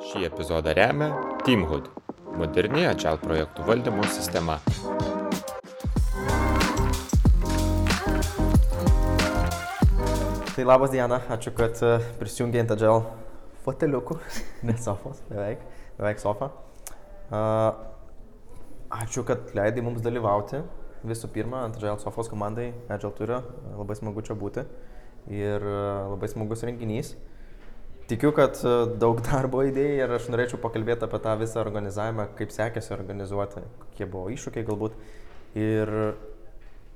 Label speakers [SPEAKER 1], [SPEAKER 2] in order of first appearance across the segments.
[SPEAKER 1] Šį epizodą remia Teamhood - moderni Agile projektų valdymo sistema.
[SPEAKER 2] Tai labas Diena, ačiū, kad e, prisijungė ant Agile foteliukų, ne sofos, beveik, beveik sofa. Uh, ačiū, kad leidai mums dalyvauti. Visų pirma, ant Agile sofos komandai Agile turiu, labai smagu čia būti ir e, labai smagus renginys. Tikiu, kad e, daug darbo įdėjai ir aš norėčiau pakalbėti apie tą visą organizavimą, kaip sekėsi organizuoti, kokie buvo iššūkiai galbūt. Ir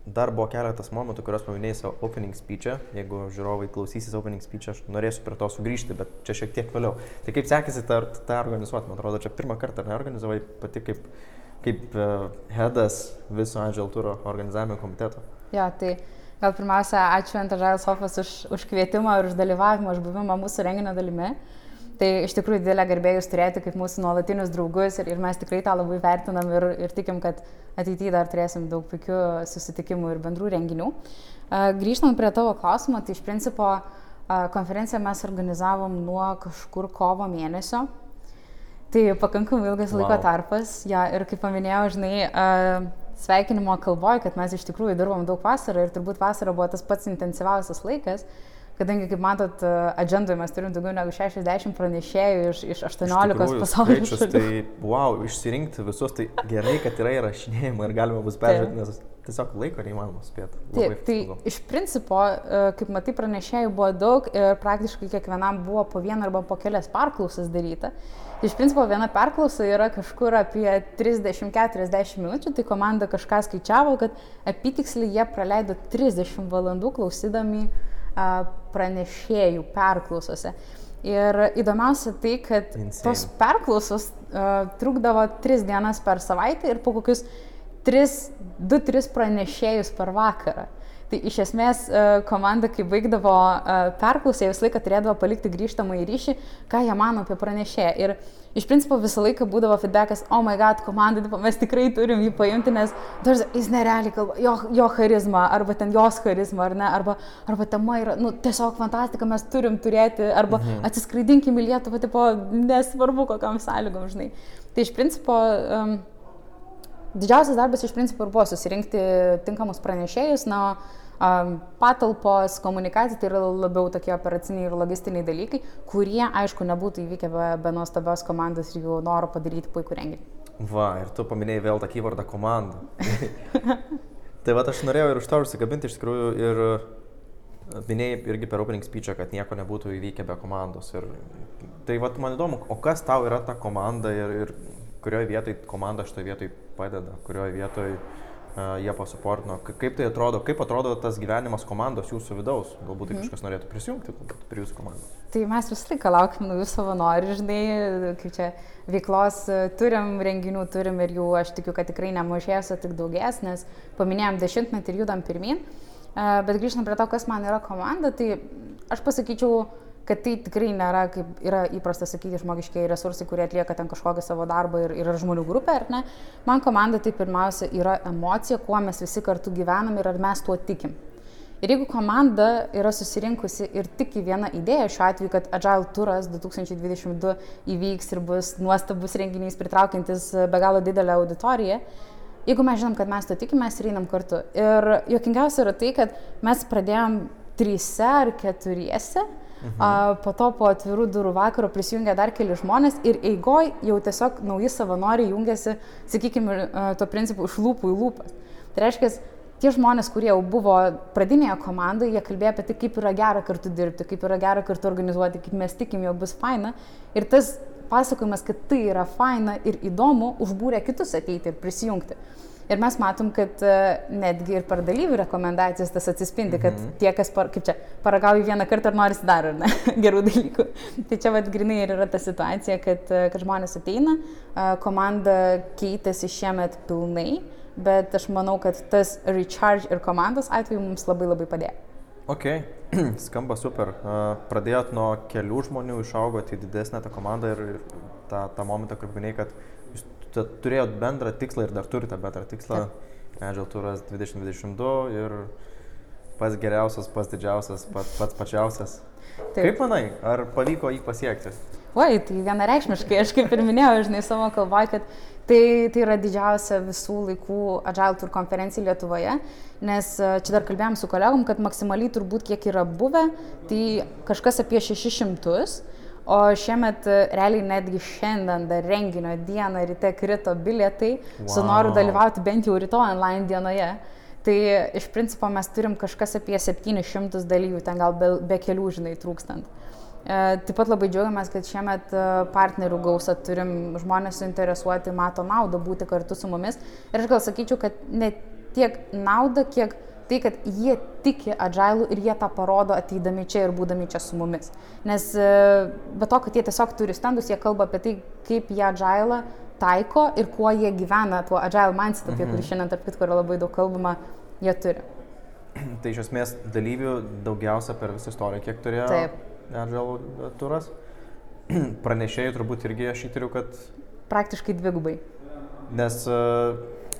[SPEAKER 2] dar buvo keletas momentų, kuriuos paminėjai savo opening speech'e. Jeigu žiūrovai klausysis opening speech'e, aš norėsiu prie to sugrįžti, bet čia šiek tiek vėliau. Tai kaip sekėsi tą, tą organizuoti? Man atrodo, čia pirmą kartą neorganizavai pati kaip, kaip uh, headas viso Angel Touro organizavimo komiteto.
[SPEAKER 3] Jo, tai gal pirmiausia, ačiū Antažail Sofas už, už kvietimą ir už dalyvavimą, už buvimą mūsų renginio dalimi. Tai iš tikrųjų didelė garbė jūs turėti kaip mūsų nuolatinius draugus ir, ir mes tikrai tą labai vertinam ir, ir tikim, kad ateityje dar turėsim daug puikių susitikimų ir bendrų renginių. Grįžtant prie tavo klausimo, tai iš principo konferenciją mes organizavom nuo kažkur kovo mėnesio. Tai pakankamai ilgas wow. laiko tarpas. Ja, ir kaip paminėjau, žinai, sveikinimo kalboje, kad mes iš tikrųjų dirbom daug vasarą ir turbūt vasara buvo tas pats intensyviausias laikas kadangi, kaip matot, agendoje mes turim daugiau negu 60 pranešėjų iš, iš 18 iš pasaulio šalių.
[SPEAKER 2] Tai, wow, išsirinkti visus, tai gerai, kad yra įrašinėjimai ir galima bus peržiūrėti, nes tiesiog laiko neįmanoma spėti.
[SPEAKER 3] Taip, tai smagu. iš principo, e, kaip matai, pranešėjų buvo daug ir praktiškai kiekvienam buvo po vieną arba po kelias perklausas daryta. Iš principo viena perklausa yra kažkur apie 30-40 minučių, tai komanda kažką skaičiavo, kad apytiksliai jie praleido 30 valandų klausydami uh, pranešėjų perklausose. Ir įdomiausia tai, kad Insane. tos perklausos uh, trukdavo 3 dienas per savaitę ir po kokius 2-3 pranešėjus per vakarą. Tai iš esmės komanda, kai baigdavo perklausę, visą laiką turėdavo palikti grįžtamą į ryšį, ką jie mano apie pranešėją. Ir iš principo visą laiką būdavo feedbackas, oh my god, komandai, mes tikrai turim jį paimti, nes dažnai jis nerealiai kalba, jo, jo charizma, arba ten jos charizma, ar ne, arba, arba tema yra, nu, tiesiog fantastika, mes turim turėti, arba mhm. atsiskraidinkim į Lietuvą, tipo, nesvarbu kokiam sąlygom, žinai. Tai iš principo... Um, Didžiausias darbas iš principo ir buvo susirinkti tinkamus pranešėjus, na, patalpos, komunikacija tai yra labiau tokie operaciniai ir logistiniai dalykai, kurie, aišku, nebūtų įvykę be, be nuostabios komandos ir jų noro padaryti puikų renginį.
[SPEAKER 2] Va, ir tu paminėjai vėl tą keywordą komanda. tai va, aš norėjau ir už to užsikabinti iš tikrųjų ir minėjai irgi per opening speechą, kad nieko nebūtų įvykę be komandos. Ir tai va, man įdomu, o kas tau yra ta komanda ir, ir kurioje vietoje komanda šitoje vietoje padeda, kurioje vietoje jie pasuportino. Kaip tai atrodo, kaip atrodo tas gyvenimas komandos jūsų vidaus? Galbūt tai mhm. kažkas norėtų prisijungti prie jūsų komandos.
[SPEAKER 3] Tai mes visą laiką laukiam naujų savanorių, žinai, kaip čia veiklos turim, renginių turim ir jų aš tikiu, kad tikrai nemažės, o tik daugės, nes paminėjom dešimtmetį ir judam pirmin. Bet grįžtant prie to, kas man yra komanda, tai aš pasakyčiau, kad tai tikrai nėra, kaip yra įprasta sakyti, žmogiškiai resursai, kurie atlieka ten kažkokią savo darbą ir yra žmonių grupė, ar ne. Man komanda tai pirmiausia yra emocija, kuo mes visi kartu gyvenam ir ar mes tuo tikim. Ir jeigu komanda yra susirinkusi ir tik į vieną idėją, šiuo atveju, kad Agile Turas 2022 įvyks ir bus nuostabus renginys, pritraukiantis be galo didelę auditoriją, jeigu mes žinom, kad mes to tikime, mes ir einam kartu. Ir jokingiausia yra tai, kad mes pradėjom tryse ar keturiese, Mhm. A, po to po atvirų durų vakaro prisijungė dar keli žmonės ir eigoj jau tiesiog nauji savanoriai jungiasi, sakykime, to principu iš lūpų į lūpas. Tai reiškia, tie žmonės, kurie jau buvo pradinėje komandoje, jie kalbėjo apie tai, kaip yra gera kartu dirbti, kaip yra gera kartu organizuoti, kaip mes tikim, jau bus faina. Ir tas pasakojimas, kad tai yra faina ir įdomu, užbūrė kitus ateiti ir prisijungti. Ir mes matom, kad e, netgi ir per dalyvių rekomendacijas tas atsispindi, kad mhm. tie, kas, par, kaip čia, paragauja vieną kartą ir nori dar, ar ne, gerų dalykų. Tai čia vad grinai ir yra ta situacija, kad, e, kad žmonės ateina, e, komanda keitėsi šiemet pilnai, bet aš manau, kad tas recharge ir komandos atveju mums labai labai padėjo.
[SPEAKER 2] Ok, skamba super. Pradėjot nuo kelių žmonių, išaugote į didesnę tą komandą ir tą, tą momentą, kur minėjai, kad turėjot bendrą tikslą ir dar turite bendrą tikslą. Agile Touras 2022 ir pats geriausias, pats didžiausias, pats, pats pačiausias. Taip. Kaip manai, ar pavyko jį pasiekti?
[SPEAKER 3] Oi, tai vienareikšmiškai, aš kaip ir minėjau, žinai, savo kalboje, kad tai, tai yra didžiausia visų laikų Agile Tour konferencija Lietuvoje, nes e, čia dar kalbėjom su kolegom, kad maksimaliai turbūt kiek yra buvę, tai kažkas apie 600. O šiemet e, realiai netgi šiandien dar renginio dieną ryte krito bilietai wow. su noru dalyvauti bent jau rytoj online dienoje. Tai iš principo mes turim kažkas apie 700 dalyvių, ten gal be, be kelių, žinai, trūkstant. E, taip pat labai džiaugiamės, kad šiemet e, partnerių gausą turim, žmonės suinteresuoti, mato naudą būti kartu su mumis. Ir aš gal sakyčiau, kad ne tiek naudą, kiek tai, kad jie tiki agilų ir jie tą parodo ateidami čia ir būdami čia su mumis. Nes e, be to, kad jie tiesiog turi standus, jie kalba apie tai, kaip jie agilą taiko ir kuo jie gyvena, tuo agile mindset, apie mhm. kurį šiandien tarp kitko yra labai daug kalbama, jie turi.
[SPEAKER 2] Tai iš esmės dalyvių daugiausia per visą istoriją, kiek turėjo. Agile turas. Pranešėjai turbūt irgi aš įtariu, kad...
[SPEAKER 3] Praktiškai dvigubai.
[SPEAKER 2] Nes,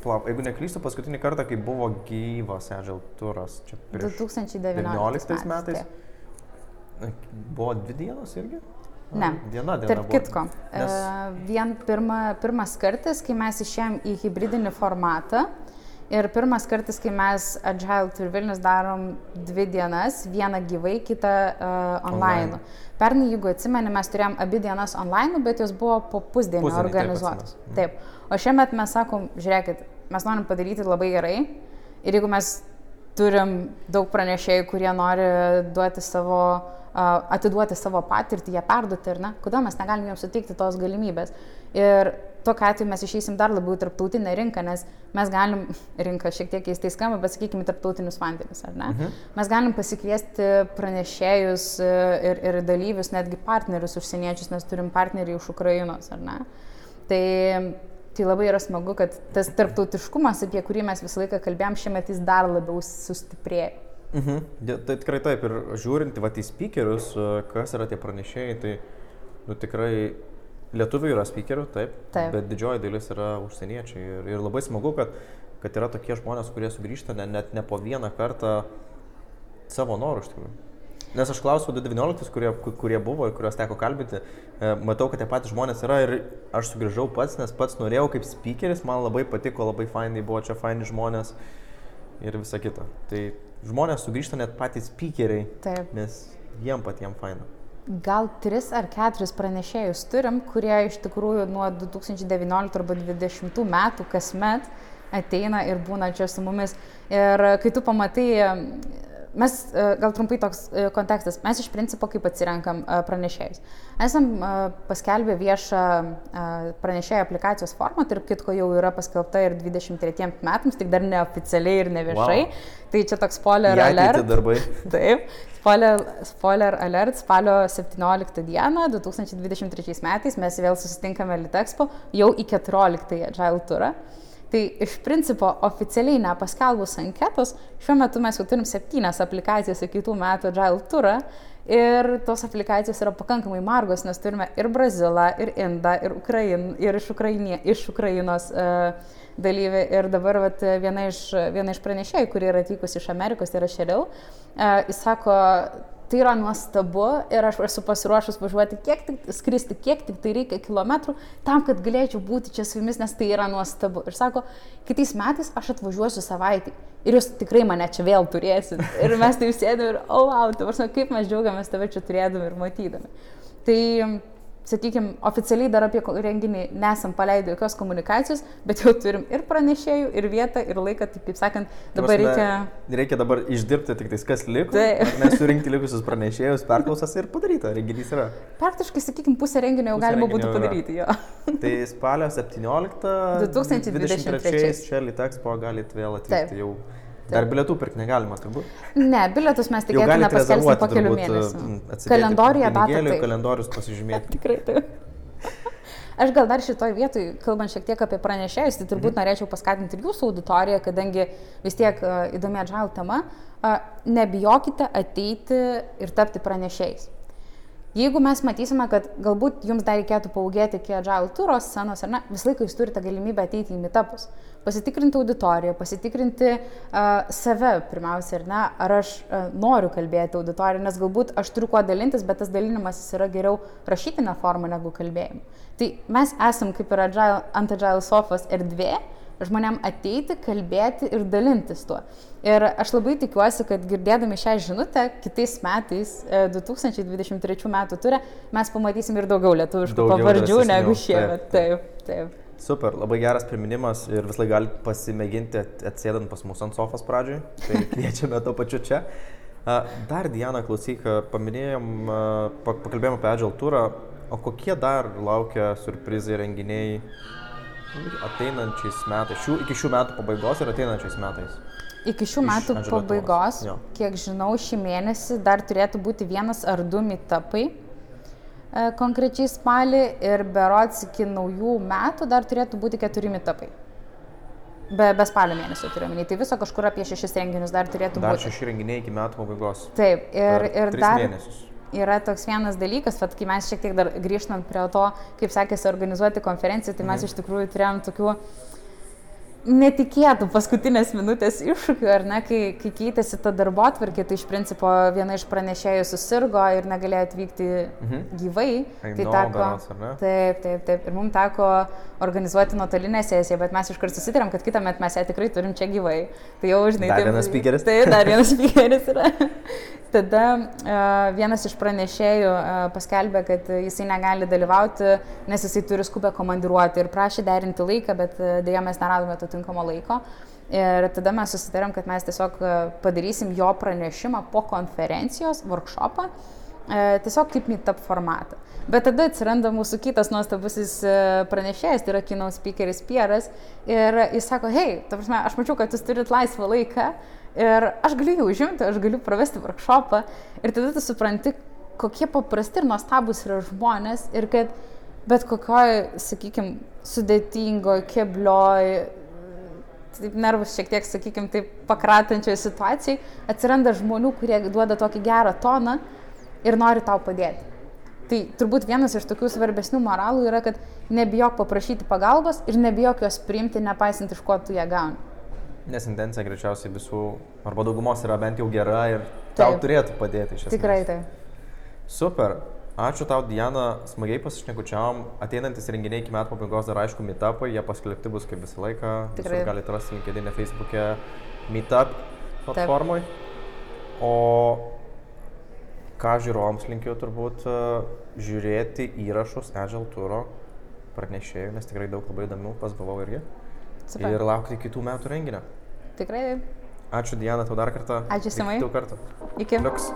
[SPEAKER 2] palauk, jeigu neklystu, paskutinį kartą, kai buvo gyvas Agile turas, čia prieš 2019 metais, metais buvo dvi dienos irgi?
[SPEAKER 3] Ne.
[SPEAKER 2] Diena, diena.
[SPEAKER 3] Tarp kitko, nes... vien pirma, pirmas kartas, kai mes išėjom į hybridinį formatą, Ir pirmas kartas, kai mes Agile Tour Vilnius darom dvi dienas, vieną gyvai, kitą uh, online. online. Pernai, jeigu atsimeni, mes turėjom abi dienas online, bet jos buvo po pusdienio Pusdienį, organizuotos. Taip, taip. O šiemet mes sakom, žiūrėkit, mes norim padaryti labai gerai. Ir jeigu mes turim daug pranešėjų, kurie nori duoti savo, uh, atiduoti savo patirtį, ją perduoti ir ne, kodėl mes negalim jiems suteikti tos galimybės. Ir tokiu atveju mes išeisim dar labiau į tarptautinę rinką, nes mes galim, rinka šiek tiek keistai skamba, bet sakykime, tarptautinius vandenis, ar ne? Mhm. Mes galim pasikviesti pranešėjus e, ir, ir dalyvius, netgi partnerius užsieniečius, nes turim partnerį iš Ukrainos, ar ne? Tai, tai labai yra smagu, kad tas tarptautiškumas, apie kurį mes visą laiką kalbėjom, šiemet jis dar labiau sustiprėjo.
[SPEAKER 2] Mhm. Tai tikrai taip, ir žiūrint va, į speakerius, e, kas yra tie pranešėjai, tai nu, tikrai Lietuvių yra speakerių, taip, taip, bet didžioji dalis yra užsieniečiai. Ir, ir labai smagu, kad, kad yra tokie žmonės, kurie sugrįžta ne, net ne po vieną kartą savo norų iš tikrųjų. Nes aš klausiau 19, kurie, kurie buvo ir kuriuos teko kalbėti, e, matau, kad tie patys žmonės yra ir aš sugrįžau pats, nes pats norėjau kaip speakeris, man labai patiko, labai fainai buvo čia faini žmonės ir visa kita. Tai žmonės sugrįžta net patys speakeriai, Taip. nes jiem patiems faina
[SPEAKER 3] gal tris ar keturis pranešėjus turim, kurie iš tikrųjų nuo 2019 arba 2020 metų kasmet ateina ir būna čia su mumis. Ir kai tu pamatai, mes, gal trumpai toks e, kontekstas, mes iš principo kaip atsirenkam e, pranešėjus. Esam e, paskelbę viešą pranešėjų aplikacijos formą, tarp kitko jau yra paskelbta ir 23 metams, tik dar neoficialiai ir neviešai. Wow. Tai čia toks spoiler alert.
[SPEAKER 2] Darbai.
[SPEAKER 3] Taip, Spoiler, spoiler alert, spalio 17 dieną 2023 metais mes vėl susitinkame Litexpo jau į 14 Agile turą. Tai iš principo oficialiai nepaskelbus anketos, šiuo metu mes jau turim septynias aplikacijas į kitų metų Agile turą ir tos aplikacijos yra pakankamai margos, nes turime ir Brazilą, ir Indą, ir, Ukrain, ir iš, Ukrainie, iš Ukrainos. Uh, dalyvė ir dabar vat, viena, iš, viena iš pranešėjų, kuri yra atvykusi iš Amerikos, tai yra Šeril, jis sako, tai yra nuostabu ir aš esu pasiruošus važiuoti, kiek tik skristi, kiek tik tai reikia kilometrų tam, kad galėčiau būti čia su jumis, nes tai yra nuostabu. Ir sako, kitais metais aš atvažiuosiu savaitį ir jūs tikrai mane čia vėl turėsit. Ir mes taip sėdėm ir, o, oh, wow, tai prasme, kaip mes džiaugiamės tave čia turėdami ir matydami. Tai sakykime, oficialiai dar apie renginį nesam paleidę jokios komunikacijos, bet jau turim ir pranešėjų, ir vietą, ir laiką, tai kaip sakant, dabar Prasme, reikia...
[SPEAKER 2] Reikia dabar išdirbti tik tais, kas liko, tai... mes surinkti likusius pranešėjus, perklausas ir padaryta, renginys yra.
[SPEAKER 3] Praktiškai, sakykime, pusę renginio jau pusę galima būtų padaryti, jo.
[SPEAKER 2] tai spalio 17 2023 čia Litexpo galite vėl atvykti Taip. jau. Dar bilietų pirkti negalima, turbūt?
[SPEAKER 3] Ne, bilietus mes tikėtina paskelbsime po kelių mėnesių. Kalendorijoje datą.
[SPEAKER 2] Tai. Kalendorius pasižymėti.
[SPEAKER 3] Tikrai taip. Aš gal dar šitoj vietoj, kalbant šiek tiek apie pranešėjus, tai turbūt mhm. norėčiau paskatinti ir jūsų auditoriją, kadangi vis tiek uh, įdomi atžal tema, uh, nebijokite ateiti ir tapti pranešėjais. Jeigu mes matysime, kad galbūt jums dar reikėtų paugėti iki Agile turo scenos, ar ne, visą laiką jūs turite galimybę ateiti į mitapus, pasitikrinti auditoriją, pasitikrinti uh, save pirmiausia, ar ne, ar aš uh, noriu kalbėti auditoriją, nes galbūt aš turiu kuo dalintis, bet tas dalinimas yra geriau rašytinė forma negu kalbėjimu. Tai mes esam kaip ir agile, ant Agile sofos erdvė, žmonėm ateiti, kalbėti ir dalintis tuo. Ir aš labai tikiuosi, kad girdėdami šią žinutę, kitais metais, e, 2023 metų turė, mes pamatysim ir daugiau lietuviškų
[SPEAKER 2] Daugiau
[SPEAKER 3] pavardžių
[SPEAKER 2] drąsesnių,
[SPEAKER 3] negu
[SPEAKER 2] taip,
[SPEAKER 3] šiemet. Taip, taip.
[SPEAKER 2] Super, labai geras priminimas ir vis laik galite pasimėginti at- atsėdant pas mus ant sofos pradžioj, tai kviečiame to pačiu čia. Dar Diana, klausyk, paminėjom, pakalbėjom apie Agile turą, o kokie dar laukia surprizai renginiai ateinančiais metais, šių, iki šių metų pabaigos ir ateinančiais metais?
[SPEAKER 3] Iki šių metų pabaigos, kiek žinau, šį mėnesį dar turėtų būti vienas ar du mitapai e, konkrečiai spalį ir berots iki naujų metų dar turėtų būti keturi mitapai. Be, be spalio mėnesio turiu minėti. Tai viso kažkur apie šešis renginius dar turėtų
[SPEAKER 2] Dar
[SPEAKER 3] būti.
[SPEAKER 2] šeši renginiai iki metų pabaigos.
[SPEAKER 3] Taip, ir,
[SPEAKER 2] Per
[SPEAKER 3] ir dar
[SPEAKER 2] mėnesius.
[SPEAKER 3] Yra toks vienas dalykas, vat, kai mes šiek tiek dar grįžtant prie to, kaip sekėsi organizuoti konferenciją, tai mes
[SPEAKER 2] Mhm.
[SPEAKER 3] iš tikrųjų turėjom tokių netikėtų paskutinės minutės iššūkių, ar ne, kai, kai keitėsi ta darbo atvarkė, tai iš principo viena iš pranešėjų susirgo ir negalėjo atvykti
[SPEAKER 2] Mhm.
[SPEAKER 3] gyvai.
[SPEAKER 2] Ai,
[SPEAKER 3] Tai teko,
[SPEAKER 2] ne?
[SPEAKER 3] taip, taip, taip. Ir mums teko organizuoti nuotolinę sesiją, bet mes iškart susitarėm, kad kitą metą mes ją tikrai turim čia gyvai. Tai jau, žinai,
[SPEAKER 2] Dar vienas speakeris?
[SPEAKER 3] Tai dar vienas speakeris yra. Tada uh, vienas iš pranešėjų uh, paskelbė, kad jisai negali dalyvauti, nes jisai turi skubę komandiruoti ir prašė derinti laiką, bet uh, dėja mes neradome to tinkamo laiko. Ir tada mes susitarėm, kad mes tiesiog uh, padarysim jo pranešimą po konferencijos, workshopą, uh, tiesiog kaip meetup formatą. Bet tada atsiranda mūsų kitas nuostabusis uh, pranešėjas, tai yra kino speakeris Pieras. Ir jis sako, hei, ta prasme, aš mačiau, kad jūs turit laisvą laiką ir aš galiu jį užimti, aš galiu pravesti workshopą. Ir tada tu supranti, kokie paprasti ir nuostabus yra žmonės ir kad bet kokioj, sakykime, sudėtingoj, keblioj, taip nervus šiek tiek, sakykime, taip pakratančioje situacijoje atsiranda žmonių, kurie duoda tokį gerą toną ir nori tau padėti. Tai turbūt vienas iš tokių svarbesnių moralų yra, kad nebijok paprašyti pagalbos ir nebijok jos priimti, nepaisant iš ko tu ją gauni.
[SPEAKER 2] Nes intencija greičiausiai visų, arba daugumos yra bent jau gera ir tau
[SPEAKER 3] Taip.
[SPEAKER 2] turėtų padėti iš esmės.
[SPEAKER 3] Tikrai tai.
[SPEAKER 2] Super. Ačiū tau, Diana, smagiai pasišnekučiavom. Ateinantis renginiai iki metų pabaigos dar aišku, meetupai, jie paskelbti bus kaip visą laiką.
[SPEAKER 3] Tikrai.
[SPEAKER 2] Visur galite rasti LinkedIn, Facebook'e, meetup platformai. O ką žiūrovams linkiu turbūt e, žiūrėti įrašus Agile Touro pranešėjų, nes tikrai daug labai įdomių, pas buvau irgi.
[SPEAKER 3] Super.
[SPEAKER 2] Ir laukti kitų metų renginio.
[SPEAKER 3] Tikrai.
[SPEAKER 2] Ačiū Diana, tau dar kartą.
[SPEAKER 3] Ačiū, Simai.
[SPEAKER 2] Kitų kartų.
[SPEAKER 3] Iki.
[SPEAKER 2] Liuks.